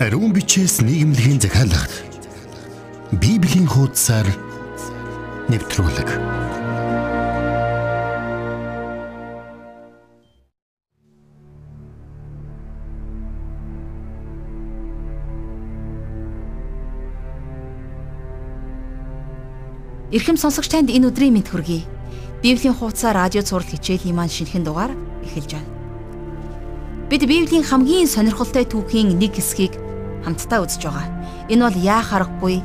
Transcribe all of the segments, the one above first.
Ариун бичээс нийгэмлэгийн захиалга Библийн хуудасаар нэвтрүүлэг. Ирхэм сонсогч танд энэ өдрийн мэд хүргэе. Библийн хуудасаар радио цаурал хичээлийн маань шинэхэн дугаар эхэлж байна. Бид Библийн хамгийн сонирхолтой түүхийн нэг хэсгийг хамтдаа үзэж байгаа. Энэ бол яах аргагүй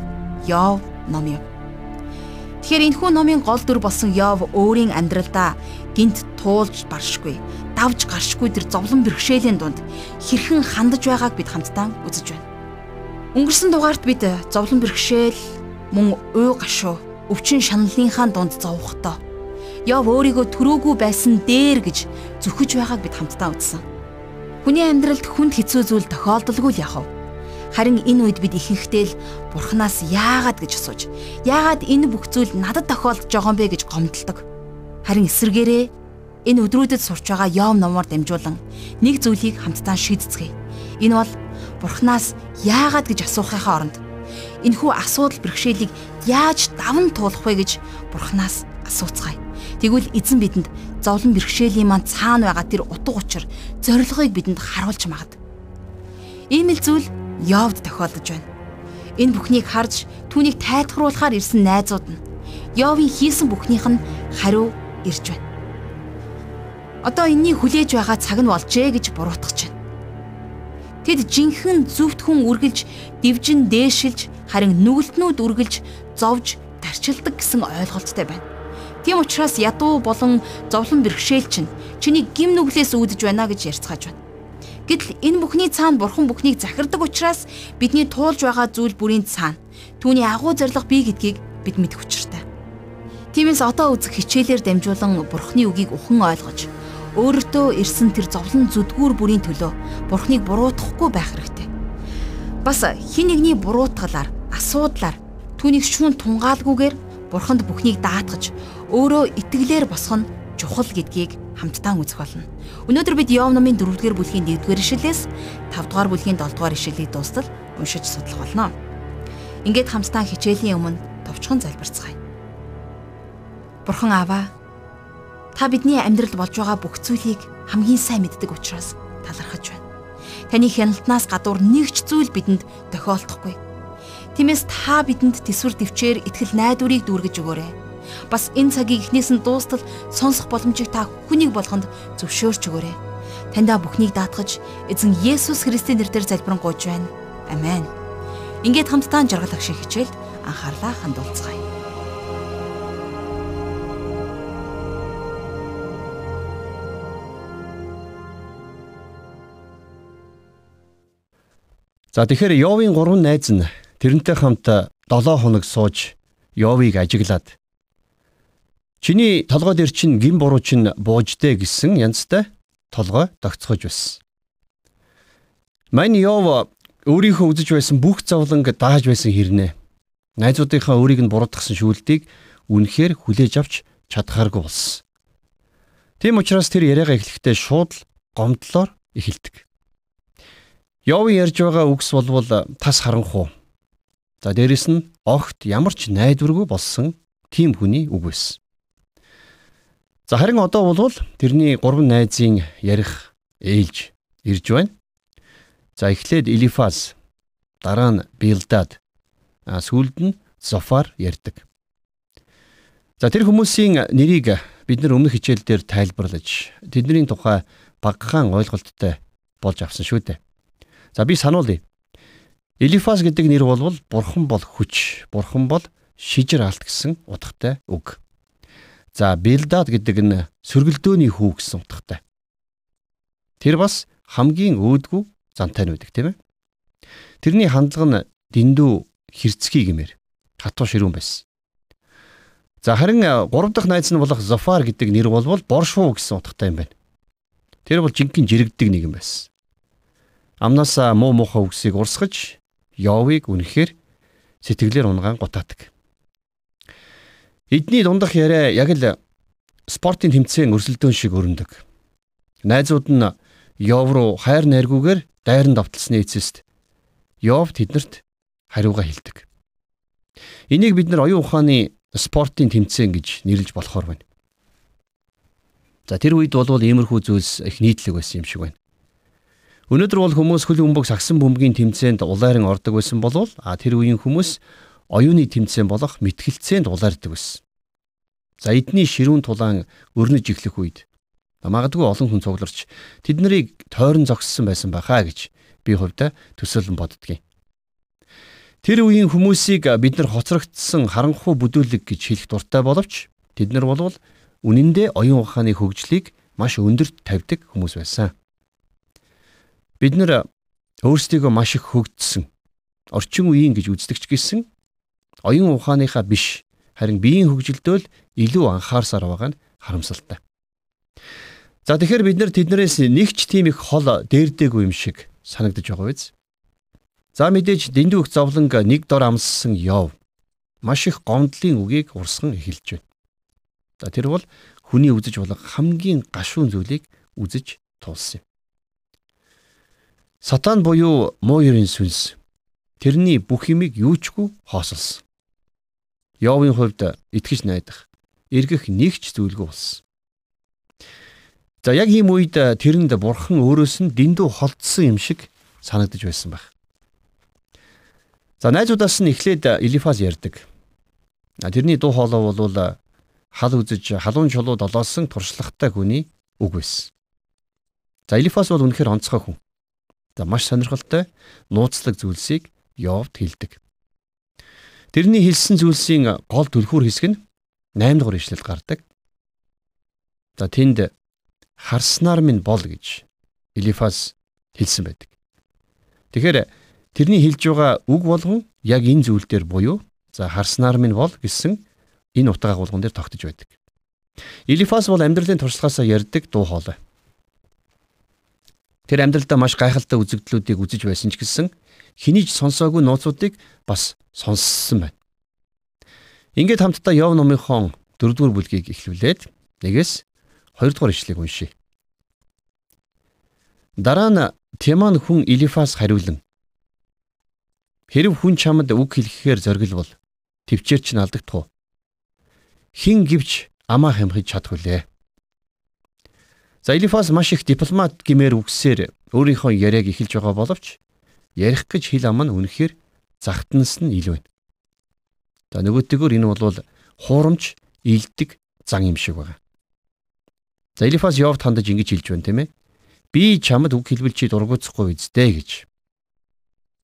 Йов ном юм. Тэгэхээр энэхүү номын гол дүр болсон Йов өөрийн амьдралдаа гинт туулж баршгүй, давж гаршгүй тэр зовлон бэрхшээлийн дунд хэрхэн хандаж байгааг бид хамтдаа үзэж байна. Өнгөрсөн дугаарт бид зовлон бэрхшээл мөн уй гашуу өвчин шаналлынхаа дунд зовхотоо Йов өөрийгөө төрөөгүй байсан дээр гэж зүхэж байгааг бид хамтдаа үзсэн. Хүний амьдралд хүнд хэцүү зүйл тохиолдолгүй л яхав. Харин энэ үед бид ихэнхдээ л Бурханаас яагаад гэж асууж, яагаад энэ бүх зүйл надад тохиолдож байгаа юм бэ гэж гомдолдог. Харин эсэргээрээ энэ өдрүүдэд сурч байгаа Йов номоор дамжуулан нэг зүйлийг хамтдаа шийдцгээе. Энэ бол Бурханаас яагаад гэж асуухынхаа оронд энэхүү асуудал бэрхшээлийг яаж даван туулах вэ гэж Бурханаас асууцгаая. Тэгвэл эзэн бидэнд зовлон бэрхшээлийн маань цаана байгаа тэр утга учир зорилгыг бидэнд харуулж магад. Ийм л зүйл Йовд тохиолдож байна. Энэ бүхнийг харж түүнийг тайлхруулахаар ирсэн найзууд нь Йовын хийсэн бүхнийх нь хариу ирж байна. Одоо энэний хүлээж байгаа цаг нь болжээ гэж буруутгаж байна. Тэд жинхэнэ зүвт хүн үргэлж дивжин дээшилж харин нүгэлтнүүд үргэлж зовж тарчилдаг гэсэн ойлголттой байна. Тийм учраас ядуу болон зовлон бэрхшээл чинь чиний гим нүглээс үүдэж байна гэж ярьцгааж байна. Гэтэл энэ бүхний цаана бурхан бүхнийг захирдаг учраас бидний туулж байгаа зүйл бүрийн цаана түүний агуу зориг бий гэдгийг бид мэдэх учиртай. Тиймээс одоо үзэх хичээлээр дамжуулан бурхны үгийг ухаан ойлгож өөртөө ирсэн тэр зовлон зүдгүүр бүрийн төлөө бурхныг буруутгахгүй байх хэрэгтэй. Бас хин нэгний буруутгалаар, асуудлаар түүнийг шүүн тунгаалгүйгээр бурханд бүхнийг даатгаж өөрөө итгэлээр босгох нь чухал гэдгийг хамтдаа үзэх болно. Өнөөдөр бид Йов номын 4-р бүлгийн 1-р ишлэлээс 5-р бүлгийн 7-р ишлэлийг дуустал уншиж судлах болно. Ингээд хамтдаа хичээлийн өмнө товчхон залбирцгаая. Бурхан Аава, та бидний амьдралд болж байгаа бүх зүйлийг хамгийн сайн мэддэг учраас талархаж байна. Таны хяналтнаас гадуур нэг ч зүйл бидэнд тохиолдохгүй. Тиймээс та бидэнд төсвөр төвчээр итгэл найдварыг дүүргэж өгөөрэй Бас энэ цагийг эхнээс нь дуустал сонсох боломжийг та хүнийг болгонд зөвшөөрч өгөөрэй. Таньда бүхнийг даатгаж эзэн Есүс Христийн нэрээр залбирanгуйж байна. Амен. Ингээд хамтдаа жаргал агшиг хичээлд анхаарлаа хандуулцгаая. За тэгэхээр Йовын 3 найз нь тэрнтэй хамт 7 хоног сууж Йовыг ажиглаад Чиний толгой дээр чинь гин буруу чинь бууждэ гэсэн янзтай толгой тогтцохож байсан. Мань Йов өөрийнхөө үзэж байсан бүх зовлонг дааж байсан хэрнээ. Найзуудынхаа өөрийг нь буруутгасан шүүлтийг үнэхээр хүлээж авч чадхааргүй болсон. Тийм учраас тэр яриагаа эхлэхдээ шууд гомдлоор эхэлдэг. Йовын ярьж байгаа үгс болвол тас харанхуу. За дээрэс нь огт ямар ч найдваргүй болсон тийм хүний үг байсан. За харин одоо бол тэрний гурван найзын ярих ээлж ирж байна. За эхлээд Элифаз, дараа нь Билдад, сүүлд нь Зофар ярьдаг. За тэр хүмүүсийн нэрийг бид нар өмнөх хичээл дээр тайлбарлаж тэдний тухай багахан ойлголттой болж авсан шүү дээ. За би сануулъя. Элифаз гэдэг нэр бол бурхан бол хүч, бурхан бол шижир алт гэсэн утгатай үг. За Билдад гэдэг нь сөргөлдөөний хүү гэсэн утгатай. Тэр бас хамгийн өөдгүү зантай нь байдаг тийм ээ. Тэрний хандлага нь дэндүү хэрцгий гэмээр хатуу ширүүн байсан. За харин 3 дахь найз нь болох Зофар гэдэг нэр болвол боршуу гэсэн утгатай юм байна. Тэр бол жинхэнэ жирэгдэг нэг юм байсан. Амнасаа муу муухай үгсийг урсгаж Йовыг үнэхээр сэтгэлээр унгаан гутаадаг. Эдний дундах яриа яг л спортын тэмцээн өрсөлдөөн шиг өрнөдөг. Найзууд нь Йов руу хайр найргуугаар дайран давталсны эцэст Йов тэднэрт хариугаа хэлдэг. Энийг бид нар оюун ухааны спортын тэмцээн гэж нэрлэж болохоор байна. За тэр үед бол иймэрхүү зүйлс их нийтлэг байсан юм шиг байна. Өнөөдөр бол хүмүүс хөл бөмбөг сагсан бөмбөгийн тэмцээнд улайран ордог байсан болвол а тэр үеийн хүмүүс оюуны тэмцээн болох мэтгэлцээнд улайрдаг байсан. За эдний ширүүн тулаан өрнөж эхлэх үед магадгүй олон хүн цугларч тэд нарыг тойрон зогссон байсан байхаа гэж би хувьдаа төсөөлөн боддгийн. Тэр үеийн хүмүүсийг бид нар хоцрогдсон харанхуй бүдүүлэг гэж хэлэх дуртай боловч тэд нар болвол үнэн дээр оюун ухааны хөгжлийг маш өндөрт тавьдаг хүмүүс байсан. Бид нэр өөрсдийгөө маш их хөгжсөн орчин үеийн гэж үздэгч гисэн оюун ухааныхаа биш харин биеийн хөгжилдөө л илүү анхаарсаар байгаа нь харамсалтай. За тэгэхээр бид нар тэднээс нэг ч тийм их хол дээрдээгүй юм шиг санагдаж байгаа биз? За мэдээж дэндүү их зовлонг нэг дор амссан Йов маш их гомдлын үгийг урсган эхэлж байна. За тэр бол хүний үзэж болох хамгийн гашуун зүйлийг үзэж туулсан юм. Сатан буюу муу ерийн сүнс тэрний бүх юмыг юучгүй хоосолсон. Йовын хувьд итгэж найдах, эргэх нэг ч зүйлгүй болсон. За яг ийм үед тэрэнд бурхан өөрөөс нь дэндүү холдсон юм шиг санагдаж байсан байх. За найзуудаас нь эхлээд Элифаз ярьдаг. Тэрний дуу хоолой бол хал үзэж халуун чулуу долоосон туршлагатай хүний үг байсан. За Элифас бол үнэхээр онцгой хүн. За маш сонирхолтой нууцлаг зүйлсийг Йовд хэлдэг. Тэрний хэлсэн зүйлсийн гол түлхүүр хэсэг нь 8 дугаар ишлэлд гардаг. За тэнд харснаар минь бол гэж Элифас хэлсэн байдаг. Тэгэхээр тэрний хэлж байгаа үг болгон яг энэ зүйл дээр буюу за харснаар минь бол гэсэн энэ утга агуулган дээр тогтож байдаг. Элифас бол амьдралын туршлагаасаа ярьдаг дуу хоолой. Тэр амьдралдаа маш гайхалтай үзэгдлүүдийг үзэж байсан ч гэсэн хинийж сонсоогүй нууцуудыг бас сонссон байна. Ингээд хамтдаа Йов номынхон 4-р бүлгийг эхлүүлээд нэгээс 2-р ишлэгийг уншийе. Дараа нь Теман хүн Элифас хариулан Хэрв хүн чамд үг хэлэхээр зоригл бол төвчээр ч алдагдах уу? хин гівч амаа хямхиж чадах үлээ. За Элифас маш их дипломат гэмээр үгсээр өөрийнхөө яриаг эхэлж байгаа боловч ярих гэж хэл ам нь үнэхээр загтнаас нь илүү байна. За нөгөөдгөр энэ бол хуурамч илдэг зан юм шиг байна. За Элифас Йовд хандаж ингэж хэлж байна тийм ээ. Би чамд үг хэлбэл чи дургуутсахгүй үздэй гэж.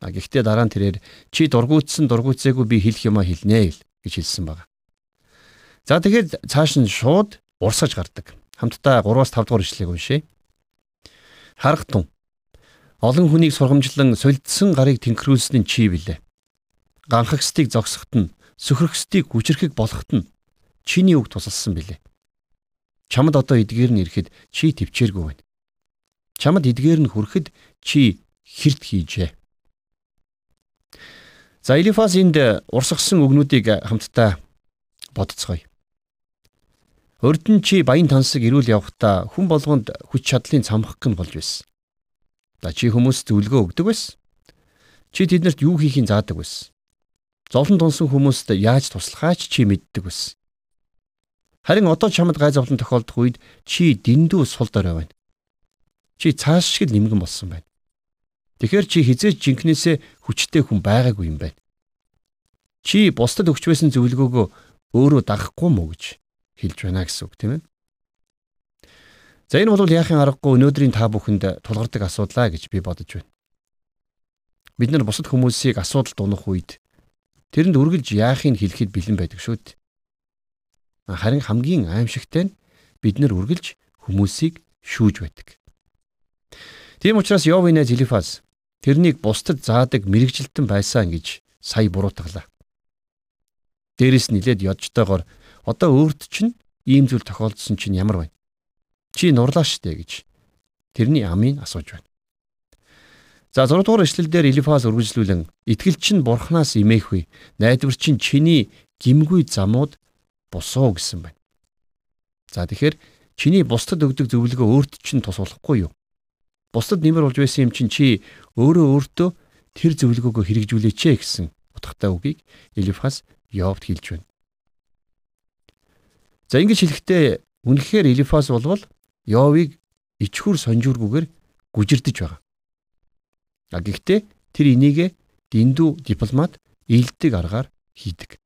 А гэхдээ дараа нь тэрээр чи дургуутсан дургуутсаагүй би хэлэх юма хэлнэ гэж хэлсэн байна. За тэгэхээр цааш нь шууд урсгаж гардаг. Хамтдаа 3-аас 5 дугаар ишлэгийг уншъя. Харахтун. Олон хүнийг сургамжлан солидсон гарыг тэнхрүүлсэн нь чи билээ. Ганхагсдыг зогсоход нь, сөхрөхсдийг хүчрэхийг болоход нь чиний үг тусалсан билээ. Чамд одоо эдгээр нь ирэхэд чи төвчээргүй байна. Чамд эдгээр нь хүрэхэд чи хэрд хийжээ. За Элифас энд урсгасан үгнүүдийг хамтдаа бодцгоё. Урд нь чи баян тансаг ирүүл явхдаа хүн болгонд хүч чадлын цамхаг гэн болж байсан. За чи хүмүүс зөвлөгөө өгдөг байсан. Чи тэднэрт юу хийхин заадаг байсан. Зовлон тунсан хүмүүст яаж туслахаач чи мэддэг байсан. Харин одоо чамд гай зовлон тохиолдох үед чи дэндүү сул дорой байна. Чи цааш шиг нэмгэн болсон байна. Тэгэхээр чи хизээж жинкнээсээ хүчтэй хүн байгаагүй юм байна. Чи бусдад өгч байсан зөвлөгөөгөө өөрөө дагахгүй мó гэж хэлж байна гэсэн үг тийм ээ. За энэ бол яахын аргагүй өнөөдрийн та бүхэнд тулгардаг асуудлаа гэж би бодож байна. Бид нар бусад хүмүүсийг асуудалд унах үед тэрэнд үргэлж яахыг хэлэхэд бэлэн байдаг шүү дээ. Харин хамгийн аимшигтай нь бид нар үргэлж хүмүүсийг шүүж байдаг. Тийм учраас Йовинэ Зилифас тэрнийг бусдад заадаг мэрэгжилтэн байсан гэж сая буруутгалаа. Дээрээс нилээд ёджтойгоор Одоо өөрт чинь ийм зүйл тохиолдсон чинь ямар байна? Чи нурлаа штэ гэж тэрний амийг асууж байна. За 6 дугаар эшлэлдэр Элифаз үргэлжлүүлэн итгэл чинь бурхнаас имээхгүй найдвар чинь чиний гимгүй замууд босоо гэсэн байна. За тэгэхээр чиний бусдад өгдөг зөвлөгөө өөрт чинь тус болохгүй юу? Бусдад нэмэр болж байсан юм чинь чи өөрөө өөртөө тэр зөвлөгөөгөө хэрэгжүүлээч гэсэн утгатай үгийг Элифас Йовд хэлж байна. За ингэж хэлэхдээ үнэхээр Элифас болвол Йовыг ичхүр сонжуургүйгээр гүжирдэж байгаа. А гэхдээ тэр энийг дэндүү дипломат ийдэг аргаар хийдэг.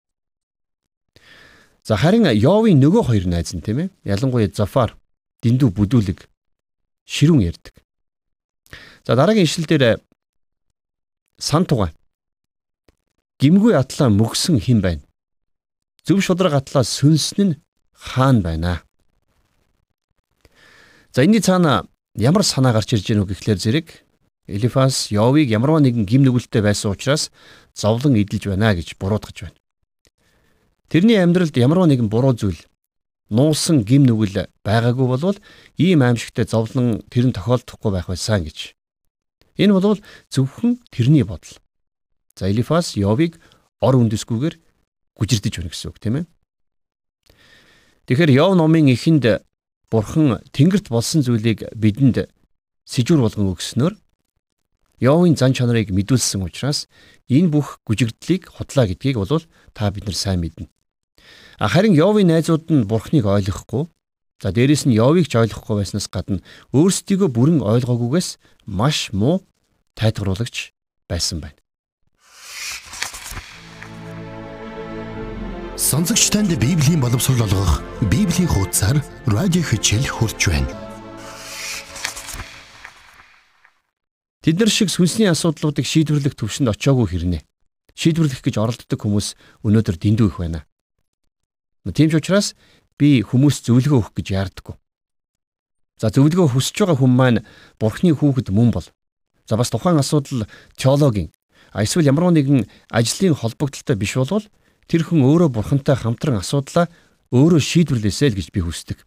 За харин Йовын нөгөө хоёр найз нь тийм ээ. Ялангуяа Зафар дэндүү бүдүүлэг ширүүн ярддаг. За дараагийн ишлэл дээр сан тугай гимгүй атлаа мөгсөн хэн байна? Зөв шудраг атлаа сүнсэн нь хаан байна. За энэний цаана ямар санаа гарч ирж байгааг гэхлээр зэрэг Элифас Йовыг ямарваа нэгэн гим нүгэлтэй байсан учраас зовлон эдэлж байна гэж буруудгаж байна. Тэрний амьдралд ямарваа нэгэн буруу зүйл нуусан гим нүгэл байгаагүй болвол ийм аимшигтай зовлон тэр нь тохиолдохгүй байх байсан гэж. Энэ бол зөвхөн тэрний бодол. За Элифас Йовыг ор үндэсгүйгээр гүжирдэж байна гэсэн үг тийм ээ. Тэгэхээр Йов номын эхэнд Бурхан Тэнгэрт болсон зүйлийг бидэнд сэжүр болгон өгснөөр Йовын зан чанарыг мэдүүлсэн учраас энэ бүх гүжигдлийг худлаа гэдгийг бол та бид нар сайн мэднэ. Харин Йовын найзууд нь Бурхныг ойлгохгүй. За дээрэс нь Йовыг ч ойлгохгүй байснаас гадна өөрсдийгөө бүрэн ойлгоогүйгээс маш муу тайлгаруулагч байсан байна. Сонсогч танд Библийн боловсрол олгох Библийн хуудасар радио хичээл хурж байна. Тэд нар шиг сүнсний асуудлуудыг шийдвэрлэх төвшөнд очиагүй хэрнээ. Шийдвэрлэх гэж оролддог хүмүүс өнөөдөр дэндүү их байна. Тийм ч учраас би хүмүүс зөвлөгөө өгөх гэж яардаггүй. За зөвлөгөө хүсэж байгаа хүн маань бурхны хүүхэд мөн бол. За бас тухайн асуудал теологийн эсвэл ямар нэгэн ажлын холбогдлолтой биш болвол тэр хүн өөрөө бурхантай хамтран асуудлаа өөрөө шийдвэрлэсэй л гэж би хүсдэг.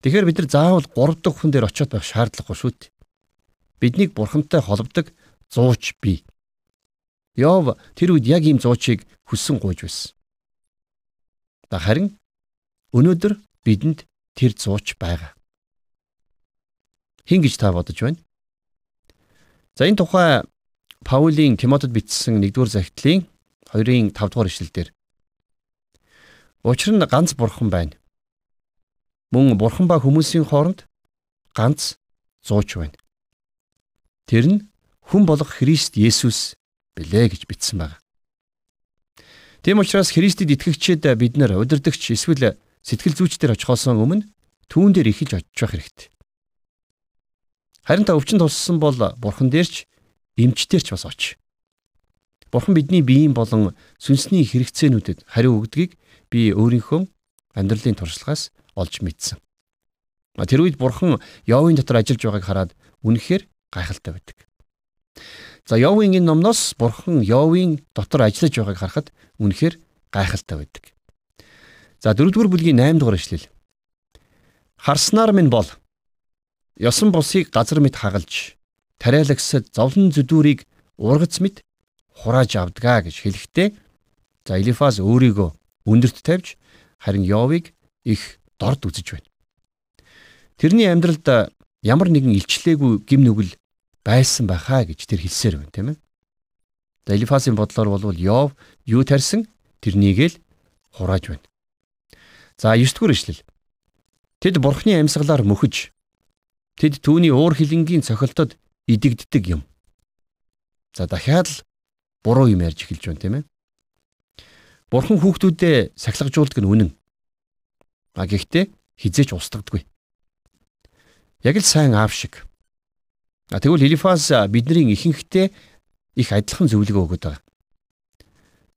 Тэгэхээр бид нар заавал 3 дахь хүн дээр очиод байх шаардлагагүй шүү дээ. Биднийг бурхантай холбодог зууч бий. Йов тэр үед яг ийм зуучийг хүссэн гуйж байсан. Харин өнөөдөр бидэнд тэр зууч байгаа. Хин гэж та бодож байна? За энэ тухай Паулийн Тимотед бичсэн 1-р захидлын 2-ын 5-р ишлэлдэр Учир нь ганц бурхан байна. Мөн бурхан ба хүмүүсийн хооронд ганц зууч байна. Тэр нь хүн болох Христ Есүс билээ гэж бичсэн байна. Тийм учраас Христэд итгэгчид бид нар удирдахч эсвэл сэтгэл зүйчдэр очихоос өмнө түүн дээр ихэлж очиж байх хэрэгтэй. Харин та өвчин туссан бол бурхан дээрч эмчтэрч бас оч. Бурхан бидний биеийн болон сүнсний хэрэгцээнүүдэд хариу өгдгийг би өөрийнхөө амьдралын туршлагаас олж мэдсэн. Тэр үед бурхан Йовын дотор ажиллаж байгааг хараад үнэхээр гайхалтай байдаг. За Йовын энэ номноос бурхан Йовын дотор ажиллаж байгааг харахад үнэхээр гайхалтай байдаг. За 4-р бүлгийн 8 дугаар ишлэл. Харснаар минь бол ёсон бусыг газар мэт хагалж тариалагсад зовлон зүдүүрийг ургац мэт хурааж авдгаа гэж хэлэхдээ за Элифаз өөрийгөө өндөрт тавьж харин Йовыг их дорд үзэж байна. Тэрний амьдралд ямар нэгэн илчлээгүй гим нүгэл байсан байхаа гэж тэр хэлсээр байна тийм ээ. За Элифасын бодлоор бол Йов юу тарьсан тэрнийг л хурааж байна. За 9 дугаар ишлэл. Тэд бурхны амьсгалаар мөхөж тэд түүний уур хилэнгийн цохилтод идэгддэг юм. За дахиад л буруу юм ярьж эхэлж байна тийм ээ. Бурхан хүүхдүүдэд сахилгажуулдаг нь үнэн. А гэхдээ хизээч устгадаггүй. Яг л сайн аав шиг А тэгвэл Элифаз бидний ихэнхдээ их адилхан зөвлөгөө өгöd байгаа.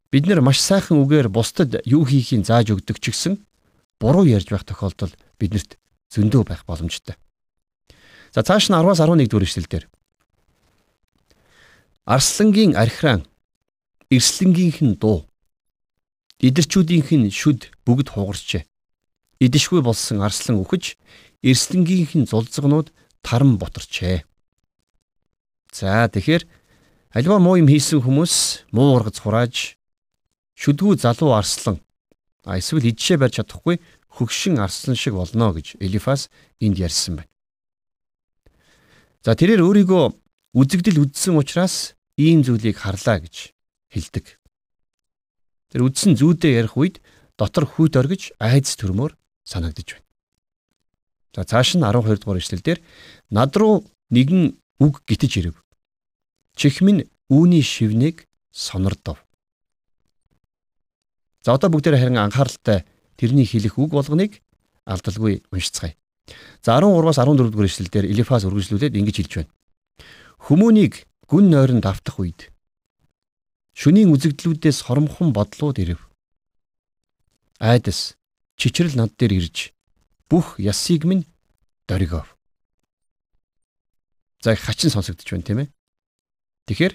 Бид нэр маш сайхан үгээр бусдад юу хийхийг зааж өгдөг ч гэсэн буруу ярьж байх тохиолдол биднэрт зөндөө байх боломжтой. За цааш нь 10-аас 11 дэх эшлэлдэр Арслангийн архиран эрслэнгийнх нь дуу идэрчүүдийнх нь шүд бүгд хугарчээ. Идишгүй болсон арслан үхэж эрслэнгийнх нь зулцгнууд таран бутарчээ. За тэгэхээр альва муу юм хийсэн хүмүүс муу ургац хурааж шүдгүү залуу арслан а эсвэл идшээ барьж чадахгүй хөгшин арслан шиг болно гэж Элифас энд ярьсан байна. За тэрээр өөрийгөө үзэгдэл үдсэн учраас ийм зүйлийг харлаа гэж хэлдэг. Тэр үдсэн зүүдээ ярих үед дотор хүүт оргиж айц төрмөр санагдаж байна. За цааш нь 12 дугаар ишлэлдэр над руу нэгэн үг гитэж ирэв. Чих минь үүний шивнийг сонордов. За одоо бүгдээр харин анхааралтай тэрний хэлэх үг болгоныг алдалгүй уншицгаая. За 13-аас 14 дугаар ишлэлдэр Элифаз үргэлжлүүлээд ингэж хэлж байна. Хүмүүнийг гүн нойронд автах үед шүнийн үзэгдлүүдээс хоромхон бодлууд ирэв. Айдас чичрэл над дээр ирж бүх ясыг минь дөргив. За хачин сонсогдож байна тийм ээ. Тэгэхээр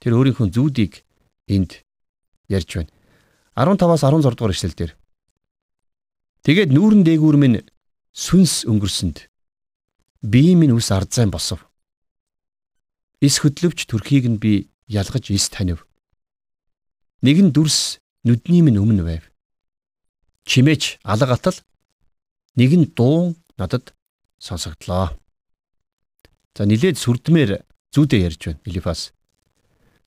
тэр өөрийнхөө зүудийг энд ярьж байна. 15-аас 16 дугаар ишлэлдэр Тэгээд нүүрэн дээгүүр минь сүнс өнгөрсөнд бие минь үс ардзайн босов. Ис хөдлөвч төрхийг нь би ялгаж ис танив. Нэгэн дүрс нүдний минь өмнө байв. Чимээч алга атал нэгэн дуу надад сонсогдлоо. За нилээд сүрдмээр зүүдээ ярьж байна Элифас.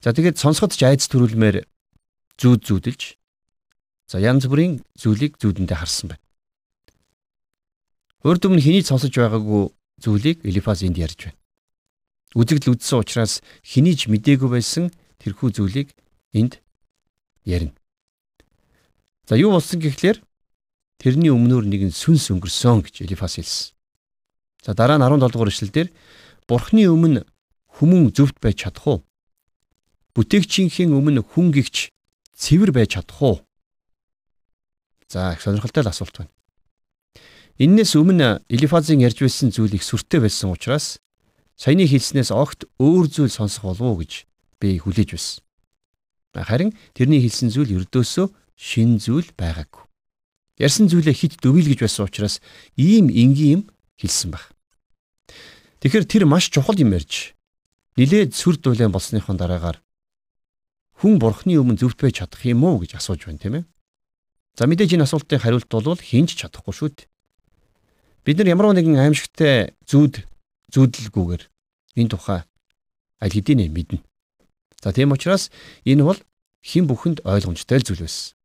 За тэгээд сонсоход ч айц төрүүлмээр зүүд зүүдэлж за янз бүрийн зүйлийг зүүдэндээ харсан байна. Өөр дүмн хэний сонсож байгаагүй зүйлийг Элифаз энд ярьж байна. Үзэгдэл үдсэн учраас хэнийж мдээгүй байсан тэрхүү зүйлийг энд ярина. За юу болсон гэхлээр тэрний өмнөөр нэгэн сүнс өнгөрсөн гэж Элифаз хэлсэн. За дараа нь 17 дугаар эшлэлдэр Бурхны өмнө хүмүүн зөвхт байж чадах уу? Бүтээгчийнхээ өмнө хүн гихч цэвэр байж чадах уу? За их сонирхолтой асуулт байна. Иннээс өмнө Элифазын ярьж байсан зүйл их сүртэй байсан учраас саяны хэлснээс огт өөр зүйл сонсох болов уу гэж би хүлээж байсан. Харин тэрний хэлсэн зүйл ердөөсөө шин зүйл байгаагүй. Ярьсан зүйлээ хит дөвийл гэж байсан учраас ийм энгийн юм хэлсэн баг. Тэгэхээр тэр маш чухал юм ярьж нилээд сүр дулаан болсныхон дараагаар хүн бурхны өмнө зөвхт байж чадах юм уу гэж асууж байна тийм ээ. За мэдээж энэ асуултын хариулт бол хинж чадахгүй шүү дээ. Бид нар ямар нэгэн аимшигтай зүуд зүудлэлгүйгээр энэ тухай аль хэдийнэ мэднэ. За тийм учраас энэ бол хэн бүхэнд ойлгомжтой зүйл байсан.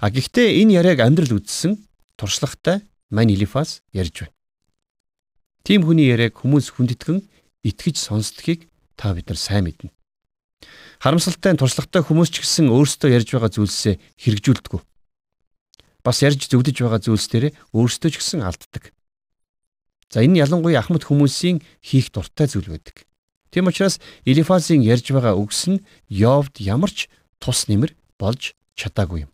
А гэхдээ энэ яриаг амьдрал үдсэн туршлагатай Мань Элифас ярьж байна. Тим хүний яриаг хүмүүс хүндэтгэн итгэж сонсдгийг та бид нар сайн мэднэ. Харамсалтай туршлагатай хүмүүс ч гэсэн өөрсдөө ярьж байгаа зүйлсээ хэрэгжүүлдэг бас ярьж зөвдөж байгаа зүйлс дээр өөрсдөө ч гэсэн алддаг. За энэ ялангуяа ахмад хүмүүсийн хийх дуртай зүйл байдаг. Тийм учраас Элифазын ярьж байгаа үгс нь Йовд ямар ч тус нэмэр болж чадаагүй юм.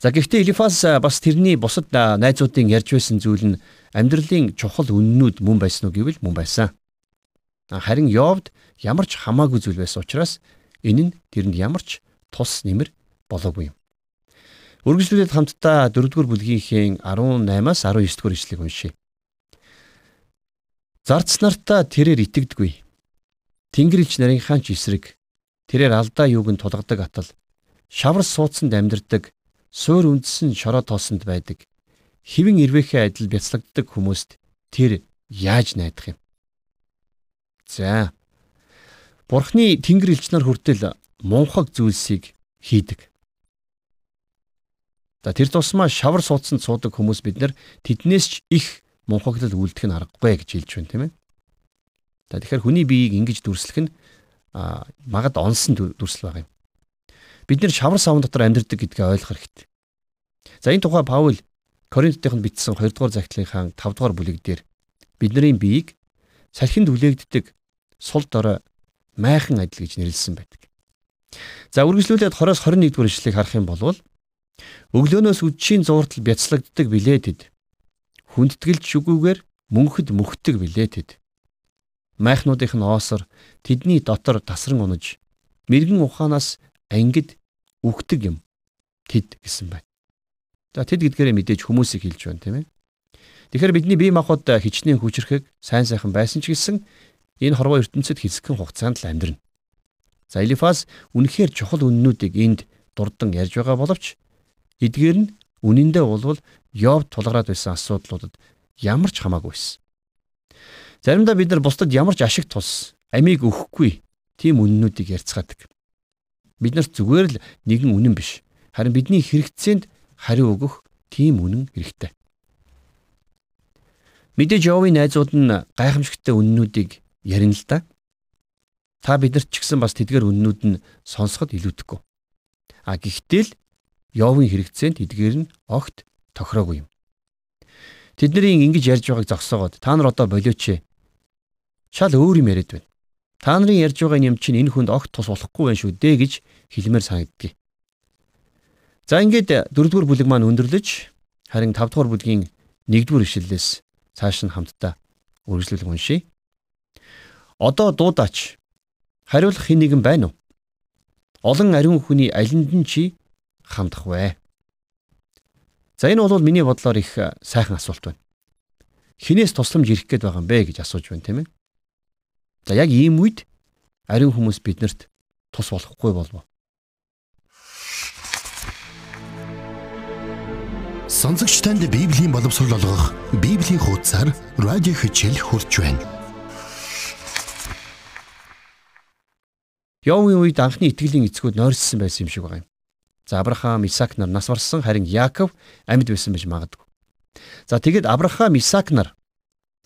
За гэхдээ Элифаз бас тэрний бусад найзуудын ярьж байсан зүйл нь амьдралын чухал үннүүд мөн байсан уу гэвэл мөн байсан. Харин Йовд ямар ч хамаагүй зүйл байсан учраас энэ нь тэрэнд ямар ч тус нэмэр болоогүй юм. Үргэлжлүүлээд хамтдаа 4-р бүлгийнхээ 18-аас 19-р ишлэгийг уншъя. Зарц нартаа тэрээр итгэдэггүй. Тэнгэрлэгч нарийнхаа ч эсрэг тэрээр алдаа юуг нь тулгадаг атал шавар суудсанд амьдардаг суур үндсэн шороо тоосонд байдаг хэвэн ирвэхээ адил бяцлагддаг хүмүүст тэр яаж найдах юм. За. Бурхны тэнгэр элч нар хүртэл мунхаг зүйлсийг хийдэг. За тэр тусмаа шавар суудсанд суудаг хүмүүс бид нар тэднээс ч их мунхаглал үлдэх нь аргагүй гэж хэлж байна тийм ээ. За тэгэхээр хүний биеийг ингэж дүрслэх нь магад онсон дүрслэл байгаа юм. Бид нэр шавар савн дотор амьдардаг гэдгээ ойлгох хэрэгтэй. За энэ тухай Паул Коринтотынд бичсэн 2 дугаар захидлынхаа 5 дугаар бүлэг дээр бидний биеийг салхинд үлээгддэг сул дорой майхан адил гэж нэрлсэн байдаг. За үргэлжлүүлээд 20-с 21 дугаар ишлэгийг харах юм бол Өглөөнөөс үдшийн зууртал бяцлагддаг билээ тэд. Хүндэтгэлж шүгүүгээр мөнхөд мөхдөг билээ тэд. Майхнуудынх нь оосор тэдний дотор тасран унаж мэрэгэн ухаанаас ангид үхдэг юм тэд гэсэн байна. За тэд гэдгээрээ мэдээж хүмүүсийг хэлж байна тийм ээ. Тэгэхээр бидний бие махбод хичнээн хүчрэхэг сайн сайхан байсан ч гэсэн энэ хорвоо ертөнцид хэсэгхэн хугацаанд л амьдрна. За Элифас үнэхээр чухал үннүүдийг энд дурдан ярьж байгаа боловч Эдгээр нь үнэндээ болвол Йов тулгараад байсан асуудлуудад ямар ч хамаагүй байсан. Заримдаа бид нар бусдад ямар ч ашиг тус амийг өгөхгүй тийм үннүүдийг ярьцгаадаг. Бид нарт зүгээр л нэгэн үнэн биш. Харин бидний хэрэгцээнд хариу өгөх тийм үнэн хэрэгтэй. Мэдээж Йовын найзууд нь гайхамшигтай үннүүдийг ярина л да. Та бидэрт ч гэсэн бас тэдгээр үннүүд нь сонсоход илүүдэхгүй. А гэхдээ л Йовын хэрэгцээнд тэдгээр нь огт тохироогүй юм. Тэдний ингэж ярьж байгааг зогсоогоод та нар одоо болиоч. Шал өөр юм яриад байна. Та нарын ярьж байгаа юм чинь энэ хүнд огт тус болохгүй байх шүү дээ гэж хэлмээр санагддгийг. За ингээд дөрөвдүгээр бүлэг маань өндөрлөж харин тавдугаар бүлгийн нэгдүгээр ишлэлээс цааш нь хамтдаа үргэлжлүүлэн уншийе. Одоо дуудаач. Хариулах хэн нэгэн байна уу? Олон ариун хүний алинд нь чи хандах вэ? За энэ бол миний бодлоор их сайхан асуулт байна. Хинээс тусламж ирэх гээд байгаа юм бэ гэж асууж байна тийм ээ. За яг ийм үед ариун хүмүүс биднэрт тус болохгүй болов. Сонсогч танд Библийн боловсрол олгох Библийн хуудасар радио хичээл хурж байна. Явын үед анхны итгэлийн эцгүүд нойрссон байсан юм шиг байна. За Авраам, Исаак нар нас барсан харин Яаков амьд байсан байж магадгүй. За тэгэд Авраам, Исаак нар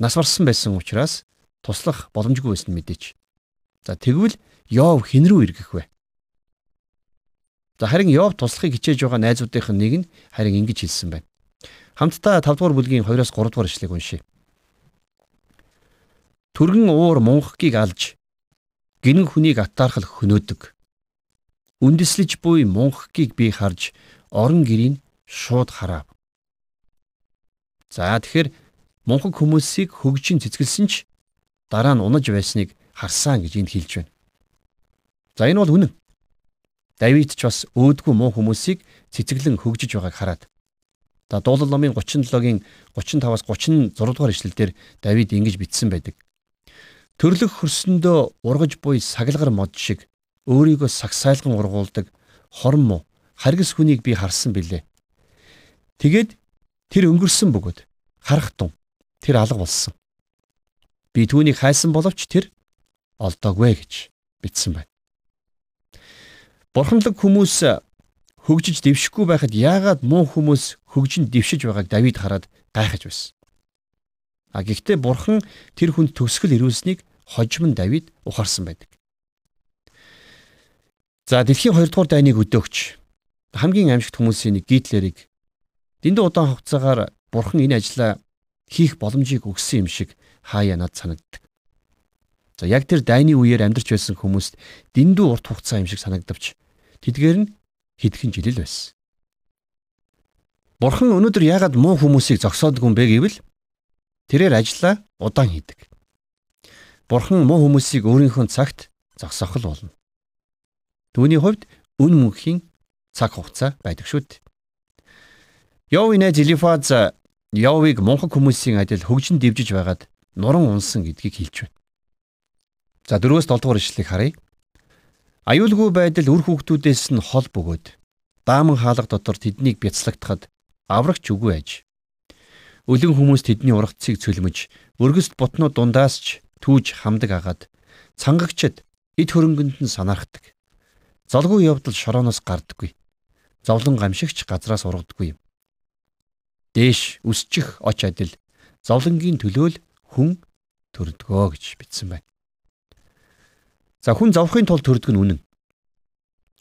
нас барсан байсан учраас туслах боломжгүй байсан мэдээч. За тэгвэл Йов хэн рүү эргэх вэ? За харин Йов туслахыг хичээж байгаа найзуудынх нь нэг нь харин ингэж хэлсэн байна. Хамтдаа 5 дугаар бүлгийн 2-оос 3 дугаар ишлэгийг уншийе. Төргөн уур мунхгийг алж гинэн хүнийг атаархал хөнөөдөг. Үндэслэж буй мунхгийг би харж орон гэрийг шууд харав. За тэгэхээр мунхаг хүмүүсийг хөгжин цэцгэлсэн ч дараа нь унаж байсныг харсан гэж энд хэлж байна. За энэ бол үнэн. Давид ч бас өөдгүй муу хүмүүсийг цэцэглэн хөгжиж байгааг хараад. За дуулал номын 37-гийн 35-аас 36 дугаар ишлэлдэр Давид ингэж бичсэн байдаг. Төрлөх хөрсөндөө ургаж буй саглагар мод шиг өөрийгөө сагсайлган ургуулдаг хорн муу харгас хүнийг би харсан билээ. Тэгээд тэр өнгөрсөн бөгөөд харах тун тэр алга болсон. Би түүнийг хайсан боловч тэр олдоогүй гэж бичсэн байна. Бурханлаг хүмүүс хөгжиж дэвшихгүй байхад яагаад муу хүмүүс хөгжин дэвшиж байгааг Давид хараад гайхаж байсан. А гэхдээ бурхан тэр хүнд төгсгөл ирүүлсэнийг хожим Давид ухаарсан байдаг. За дэлхийн 2 дугаар дайныг өдөөгч хамгийн аимшигт хүмүүсийн нэг Гитлерийг дэндүү удаан хугацаагаар бурхан энэ ажлаа хийх боломжийг өгсөн юм шиг хаяа над санагддаг. За яг тэр дайны үеэр амьдарч байсан хүмүүст дэндүү урт хугацаа юм шиг санагдавч тэдгээр нь хэдхэн жил л байсан. Бурхан өнөөдөр яагаад муу хүмүүсийг зогсоодгүй юм бэ гэвэл тэрээр ажиллаа удаан хийдэг. Бурхан муу хүмүүсийг өөрийнхөө цагт зогсоох л болно. Түүний хувьд үн мөнхийн цаг хугацаа байдаг шүү дээ. Йовын найз Элифаз Йовыг мунхаг хүмүүсийн адил хөгжин дивжиж байгаад нуран унсан гэдгийг хэлж байна. За 4-өөс 7 дугаар ишлэгийг харъя. Аюулгүй байдал үр хүүхдүүдээс нь хол бөгөөд дааман хаалга дотор тэднийг бяцлагтахад аврагч үгүй аж. Өлөн хүмүүс тэдний ургацыг цөлмөж, өргөст бутнууд дундаас ч түүж хамдаг агаад цангагчд эд хөрөнгөнд нь санаархдаг. Золгүй явдал шорооноос гардаггүй. Зовлон гамшигч газраас ургадаггүй юм. Дээш үсчих оч адил зовлонгийн төлөөл хүн төрдгөө гэж бичсэн байна. За хүн зовхын тулд төрдөг нь үнэн.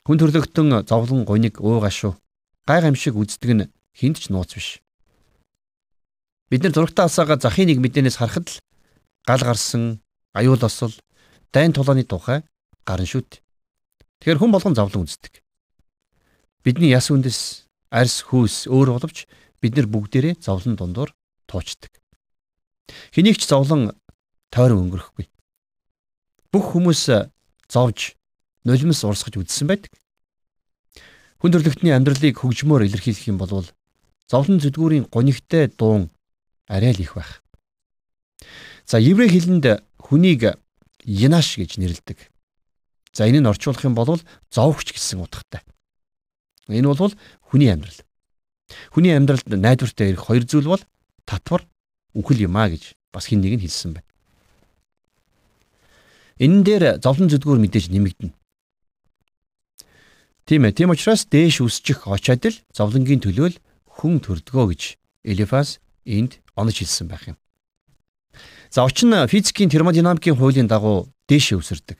Хүн төрлөختөн зовлон гуниг уугашуу гай гамшиг үздэг нь хинт ч нууц биш. Бид нар зурагтаа асаага захын нэг мэдээнээс харахад л гал гарсан, аюул осол, дайн тулааны тухай гарна шүт. Тэгэхээр хүн болгон зовлон үздэг. Бидний яс үндэс, арьс хүйс өөр боловч бид нар бүгдээрээ зовлон дундуур туучдаг. Хэнийг ч зовлон тойрон өнгөрөхгүй. Бүх хүмүүс зовж нулимс урсгаж үдсэн байдаг. Хүн төрлөختний амьдралыг хөгжмөөр илэрхийлэх юм бол зовлон зүдгүүрийн гонигтай дуун арай л их байх. За еврей хэлэнд хүнийг янаш гэж нэрлэдэг. За энэ нь орчуулах юм бол зовгч гэсэн утгатай. Энэ бол хүний амьдрал. Хүний амьдралд найдвартай ирэх хоёр зүйл бол татвар үхэл юм а гэж бас хин нэг нь хэлсэн байна. Энэ дээр зовлон зүдгүүр мэдээж нэмэгдэнэ. Тийм ээ. Тийм учраас дээш үсчих очоод л зовлонгийн төлөөл хүн төрдгөө гэж Элифас энд онож хэлсэн байх юм. За очин физикийн термодинамикийн хуулийн дагуу дээшээ үсэрдэг.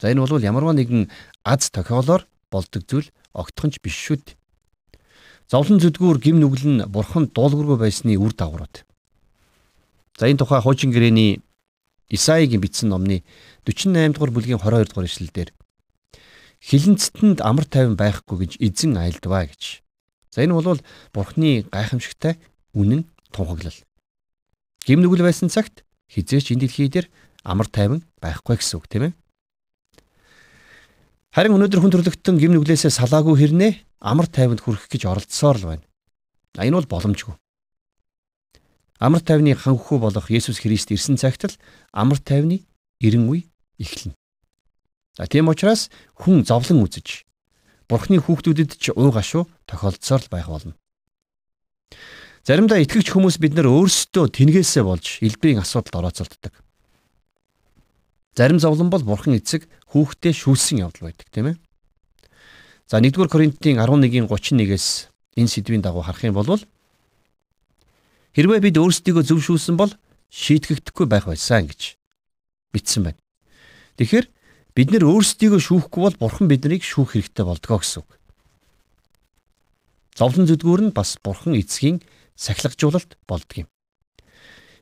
За энэ бол ямарваа нэгэн аз тохиолоор болдог зүйл огтхонч биш шүү дээ. Зовлон зүдгүүр гим нүгэл нь бурхан дуулуургүй байсны үр дагаврууд. За энэ тухай хуучин гэрээний Исаигийн бичсэн номны 48 дугаар бүлгийн 22 дугаар ишлэлдэр хилэнцэтэнд амар тайван байхгүй гэж эзэн айлдваа гэж. За энэ бол бурхны гайхамшигтай үнэн тунхаглал. Гим нүгэл байсан цагт хизээч энэ дэлхий дээр амар тайван байхгүй гэсэн үг тийм ээ. Харин өнөөдөр хүн төрлөختөн гим нүглээсээ салаагүй хэрнээ амар тайванд хүрэх гэж оролдсоор л байна. Энэ бол боломжгүй. Амар тайвны ханхүү болох Есүс Христ ирсэн цагт л амар тайвны эрен үе эхэлнэ. За тийм учраас хүн зовлон үзэж Бурхны хүүхдүүдэд ч уу гашуу тохиолдсоор л байх болно. Заримдаа итгэгч хүмүүс бид нар өөрсдөө тэнгээсээ болж элбэрийн асуудалд орооцолддог. Зарим зовлон бол Бурхан эцэг хүүхдээ шүүсэн явдал байдаг тийм ээ. За 1-р Коринтын 11-ийн 31-ээс энэ сэдвийн дагуу харах юм бол хэрвээ бид өөрсдийгөө зөв шүүсэн бол шийтгэгдэхгүй байх байсан гэж бичсэн байна. Тэгэхээр Бид нэр өөрсдийгөө шүүхгүй бол бурхан биднийг шүүх хэрэгтэй болдгоо гэсэн үг. Зовлон зүдгүүр нь бас бурхан эцгийн сахилгажуулалт болдгийм.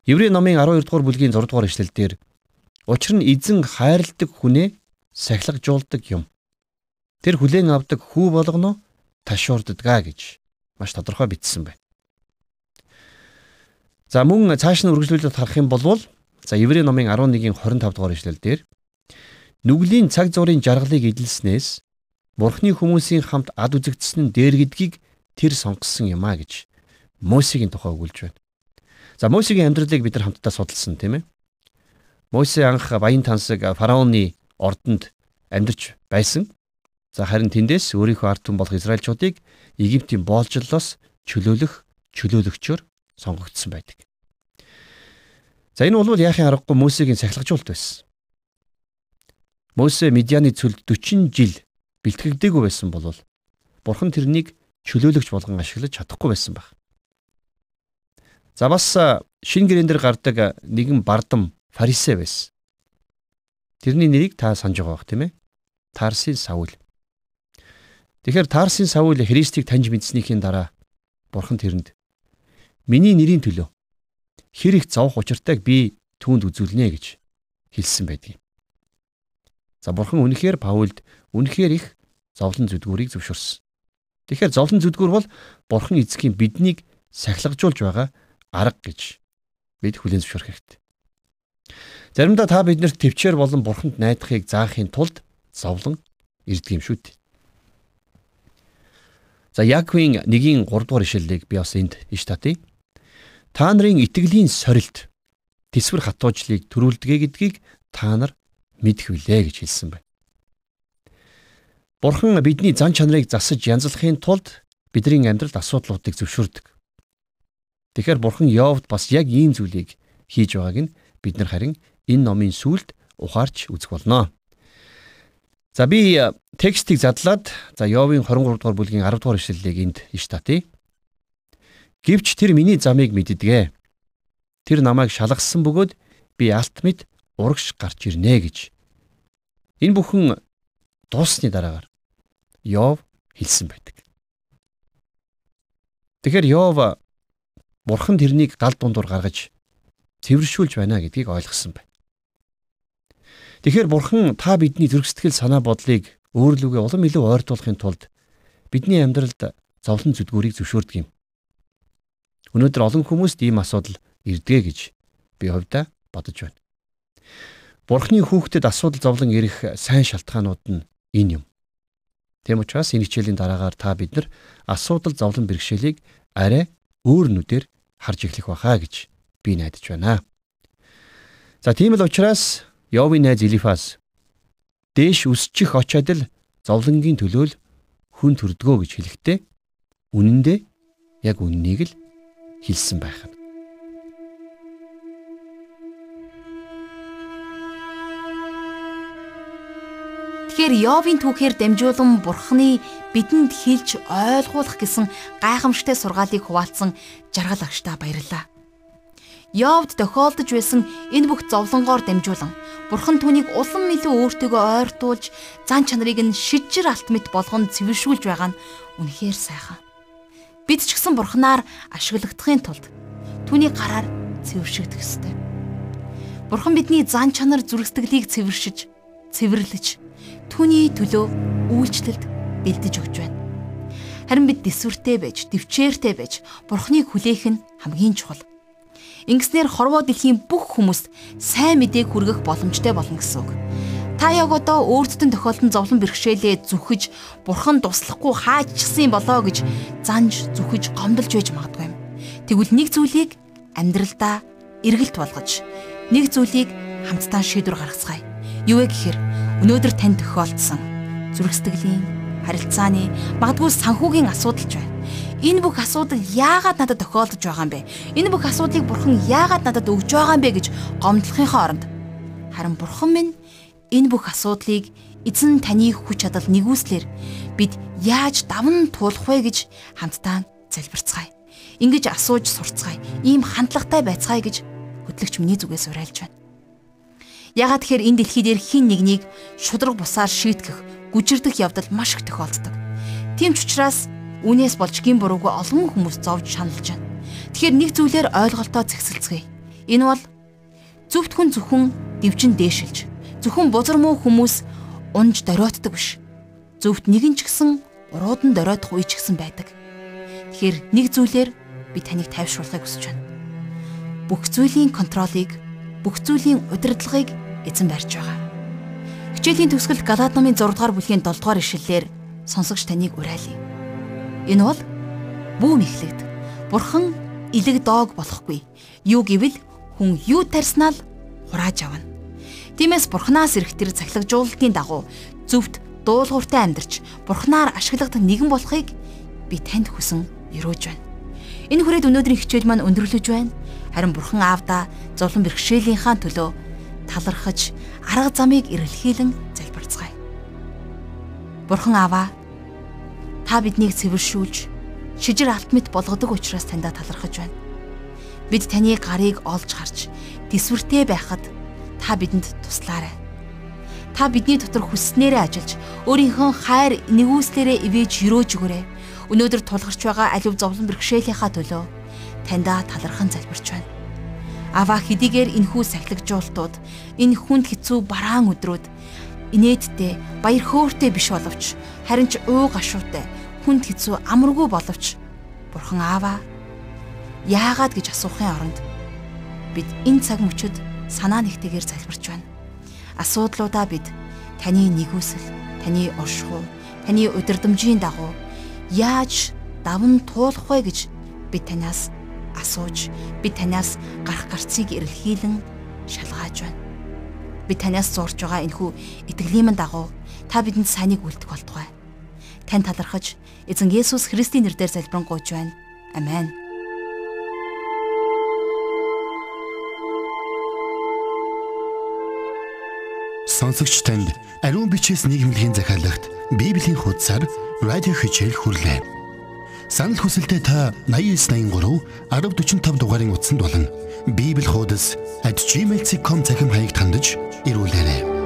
Еврей номын 12 дугаар бүлгийн 6 дугаар ишлэлдэр учир нь эзэн хайрладаг хүнээ сахилгажуулдаг юм. Тэр хүлээн авдаг хүү болгоно ташуурддгаа гэж маш тодорхой бичсэн байна. За мөн цааш нь үргэлжлүүлээд харах юм бол за Еврей номын 11-ийн 25 дугаар ишлэлдэр Нүглийн цаг зуурын жаргалыг эдэлснээс Бурхны хүмүүсийн хамт ад үзэгдсэн нь дээр гэдгийг тэр сонгосон юм а гэж Мосегийн тухай өгүүлж байна. За Мосегийн амьдралыг бид нар хамтдаа судалсан тийм ээ. Мосе анх баян тансаг фараоны ордонд амьдарч байсан. За харин тэндээс өөрийнхөө ард түмэн болох Израильчуудыг Египтийн боолжлолоос чөлөөлөх чөлөөлөгчөөр сонгогдсон байдаг. За энэ бол яахын аргагүй Мосегийн сахилгажуулт байсан. Мосе Медианы цөлд 40 жил бэлтгэгдээгүй байсан бол Бурхан тэрнийг чөлөөлөгч болгон ашиглаж чадахгүй байсан байх. За бас шин гэрэн дээр гардаг нэгэн бардам фарисей байсан. Тэрний нэрийг та санаж байгаа бох тийм ээ. Тарсын Саул. Тэгэхээр Тарсын Саул Христийг таньж мэдснийхин дараа Бурхан тэрэнд миний нэрийн төлөө хэр их зовх учиртайг би түүнд үзүүлнэ гэж хэлсэн байдгийг. За бурхан үнэхээр Паулд үнэхээр их зовлон зүдгүүрийг зөвшөөрсөн. Тэгэхээр зовлон зүдгүүр бол бурхан эзэхийн биднийг сахилгажуулж байгаа арга гэж бид хүлээн зөвшөөрөх хэрэгтэй. Заримдаа та биднэрт төвчээр болон бурханд найдахыг заахын тулд зовлон ирдэг юм шүү дээ. За Яаковын 1-ийн 3 дугаар ишлэлийг би бас энд иш татъя. Та нарын итгэлийн сорилт тэсвэр хатуужлыг төрүүлдэгэ гэдгийг та нар мэдэх билээ гэж хэлсэн байна. Бурхан бидний зан чанарыг засаж янзлахын тулд бидний амьдралд асуудлуудыг зөвшөөрдөг. Тэгэхээр Бурхан Йовд бас яг ийм зүйлийг хийж байгааг нь бид нар харин энэ номын сүлд ухаарч үзэх болно. За би э, текстийг задлаад за Йовын 23 дугаар бүлгийн 10 дугаар ишлэлийг энд иш татъя. Гэвч тэр миний замыг мэддэгэ. Тэр намайг шалгасан бөгөөд би алт мэд урагш гарч ирнэ гэж. Энэ бүхэн дуусны дараагаар Йов хэлсэн байдаг. Тэгэхээр Йов Бурхан тэрнийг гал дундуур гаргаж цэвэршүүлж байна гэдгийг ойлгосон байна. Тэгэхээр Бурхан та бидний зүрх сэтгэл санаа бодлыг өөрлөгөө улам илүү ойртуулахын тулд бидний амьдралд зовлон зүдгүүрийг зөвшөөрдөг юм. Өнөөдөр олон хүмүүст ийм асуудал ирдэгэ гэж би хувьдаа бодож байна. Бурхны хүүхдэд асуудал зовлон ирэх сайн шалтгаанууд нь энэ юм. Тэм учраас энэ хичээлийн дараагаар та бид нар асуудал зовлон бэрхшээлийг арай өөр нүдээр харж эхлэх байхаа гэж би найдаж байна. За тийм л учраас Йовын найз Элифас дээш үсчих очоод л зовлонгийн төлөөл хүн төрдгөө гэж хэлэхдээ үнэн дээр яг үннийг л хэлсэн байх нь. Тэгэхээр Йовын түүхээр дамжуулан Бурхны бидэнд хэлж ойлгуулах гэсэн гайхамшигтай сургаалыг хуваалцсан жаргал агштаа баярлалаа. Йовд тохиолдож байсан энэ бүх зовлонгоор дамжуулан Бурхан түүнийг улам илүү өөртөөгөө ойртуулж зан чанарыг нь шижир алт мэт болгонд цэвэршүүлж байгаа нь үнэхээр сайхан. Бид ч гэсэн Бурханаар ашиглагдахын тулд түүний гараар цэвэршигдэх ёстой. Бурхан бидний зан чанар зүрхсэтгэлийг цэвэршиж, цэвэрлэж түүний төлөө үйлчлэлд бэлдэж өгч байна. Харин бид дэсвэртэй байж, төвчээртэй байж Бурханыг хүлээх нь хамгийн чухал. Ингэснээр хорвоо дэлхийн бүх хүмүүст сайн мэдээг хүргэх боломжтой болно гэсэн үг. Та яг одоо нь тохиолдсон зовлон бэрхшээлээ зүхэж, бурхан туслахгүй хаачсан болоо гэж занж зүхэж гомдолж байж магадгүй юм. Тэгвэл нэг зүйлийг амьдралдаа эргэлт болгож, нэг зүйлийг хамтдаа шийдвэр гаргацгаая. Юу вэ гэхээр өнөөдөр тань тохиолдсон зүрх сэтгэлийн, харилцааны, магадгүй санхүүгийн асуудал ч байна. Энэ бүх асуудал яагаад надад тохиолдож байгаа юм бэ? Энэ бүх асуудлыг бурхан яагаад надад өгж байгаа юм бэ гэж гомдлохынхоо оронд харин бурхан минь энэ бүх асуудлыг эзэн таны хүч чадал нэгүслэр бид яаж давн туулах вэ гэж хамтдаа залбирцгаая. Ингиж асууж сурцгаая. Ийм хандлагатай байцгаая гэж хөтлөгч миний зүгээс уриалж байна. Ягаад тэгэхээр энэ дэлхий дээр хин нэгнийг шудраг бусаар шийтгэх, гүжирдэх явдал маш их тохиолддог. Тийм ч учраас үнээс болж гин буруугүй олон хүмүүс зовж шаналж байна. Тэгэхээр нэг зүйлээр ойлголтоо зэгсэлцгээе. Энэ бол зөвхт хүн зөвхөн дивжин дээшилж, зөвхөн бузар муу хүмүүс унж дориотдаг биш. Зөвхт нэгэн ч гэсэн уруудан дориодох үе ч гэсэн байдаг. Тэгэхээр нэг зүйлээр би таныг тайвшруулахыг хүсэж байна. Бүх зүйлийн контролыг бүх зүйлийн удирдлагыг эзэн барьж байгаа. Хичээлийн төгсгөл Галаад номын 6 дугаар бүлгийн 7 дугаар ишлэлээр сонсогч таныг уриалъя. Энэ бол бүүм ихлэгд. Бурхан илэг доог болохгүй. Юу гэвэл хүн юу тарснаа л хурааж авна. Тиймээс бурхнаас ирэхтэр цахилгажуулалтын дагуу зөвхт дуулууртай амьдарч бурхнаар ашиглагдах нэгэн болохыг би танд хүсэн өрөөж байна. Энэ хүрээд өнөөдрийн хичээл маань өндөрлөж байна. Харин Бурхан Аавда зовлон бэрхшээлийнхаа төлөө талархаж арга замыг эрэлхийлэн залбирцгаая. Бурхан Ааваа та биднийг цэвэршүүлж шижир алт мэт болгодог учраас таньда талархаж байна. Бид таны гарыг олж харж төсвөртэй байхад та бидэнд туслаарай. Та бидний дотор хүснээрээ ажиллаж өөрийнхөө хайр нэгүслээрээ ивэж өрөөж өгөөрэй. Өнөөдөр тулгарч байгаа аливаа зовлон бэрхшээлийнхаа төлөө таньда талархан залбирч байна. Аваа хэдийгээр энхүү сахилгажуултууд энэ хүнд хэцүү бараан өдрүүд инээдтэй баяр хөөртэй биш боловч харин ч уу гашуутай хүнд хэцүү амаргүй боловч бурхан ааваа яагаад гэж асуухын оронд бид энэ цаг мөчид санаа нэгтэйгээр залбирч байна. Асуудлуудаа бид таны нэгүсэл, таны оршихуй, таны удирдамжийн дагуу яаж давн туулах вэ гэж бид танаас асууж би танаас гарах гарцыг эрэлхийлэн шалгааж байна. Би танаас зурж байгаа энэхүү итгэлийн дагуу та бидэнд сайныг үлдэх болтугай. Тань талархаж эзэн Есүс Христийн нэрээр залбирanгуйч байна. Амен. Сонсогч танд ариун бичээс нийгэмлэгийн захиалагт Библийн хуудасаар радио хичээл хүрлээ. Санал хүсэлтээ та 8983 1045 дугаарын утсанд болон bibelhodas@gmail.com захим хаягт хандаж ирүүлээрэй.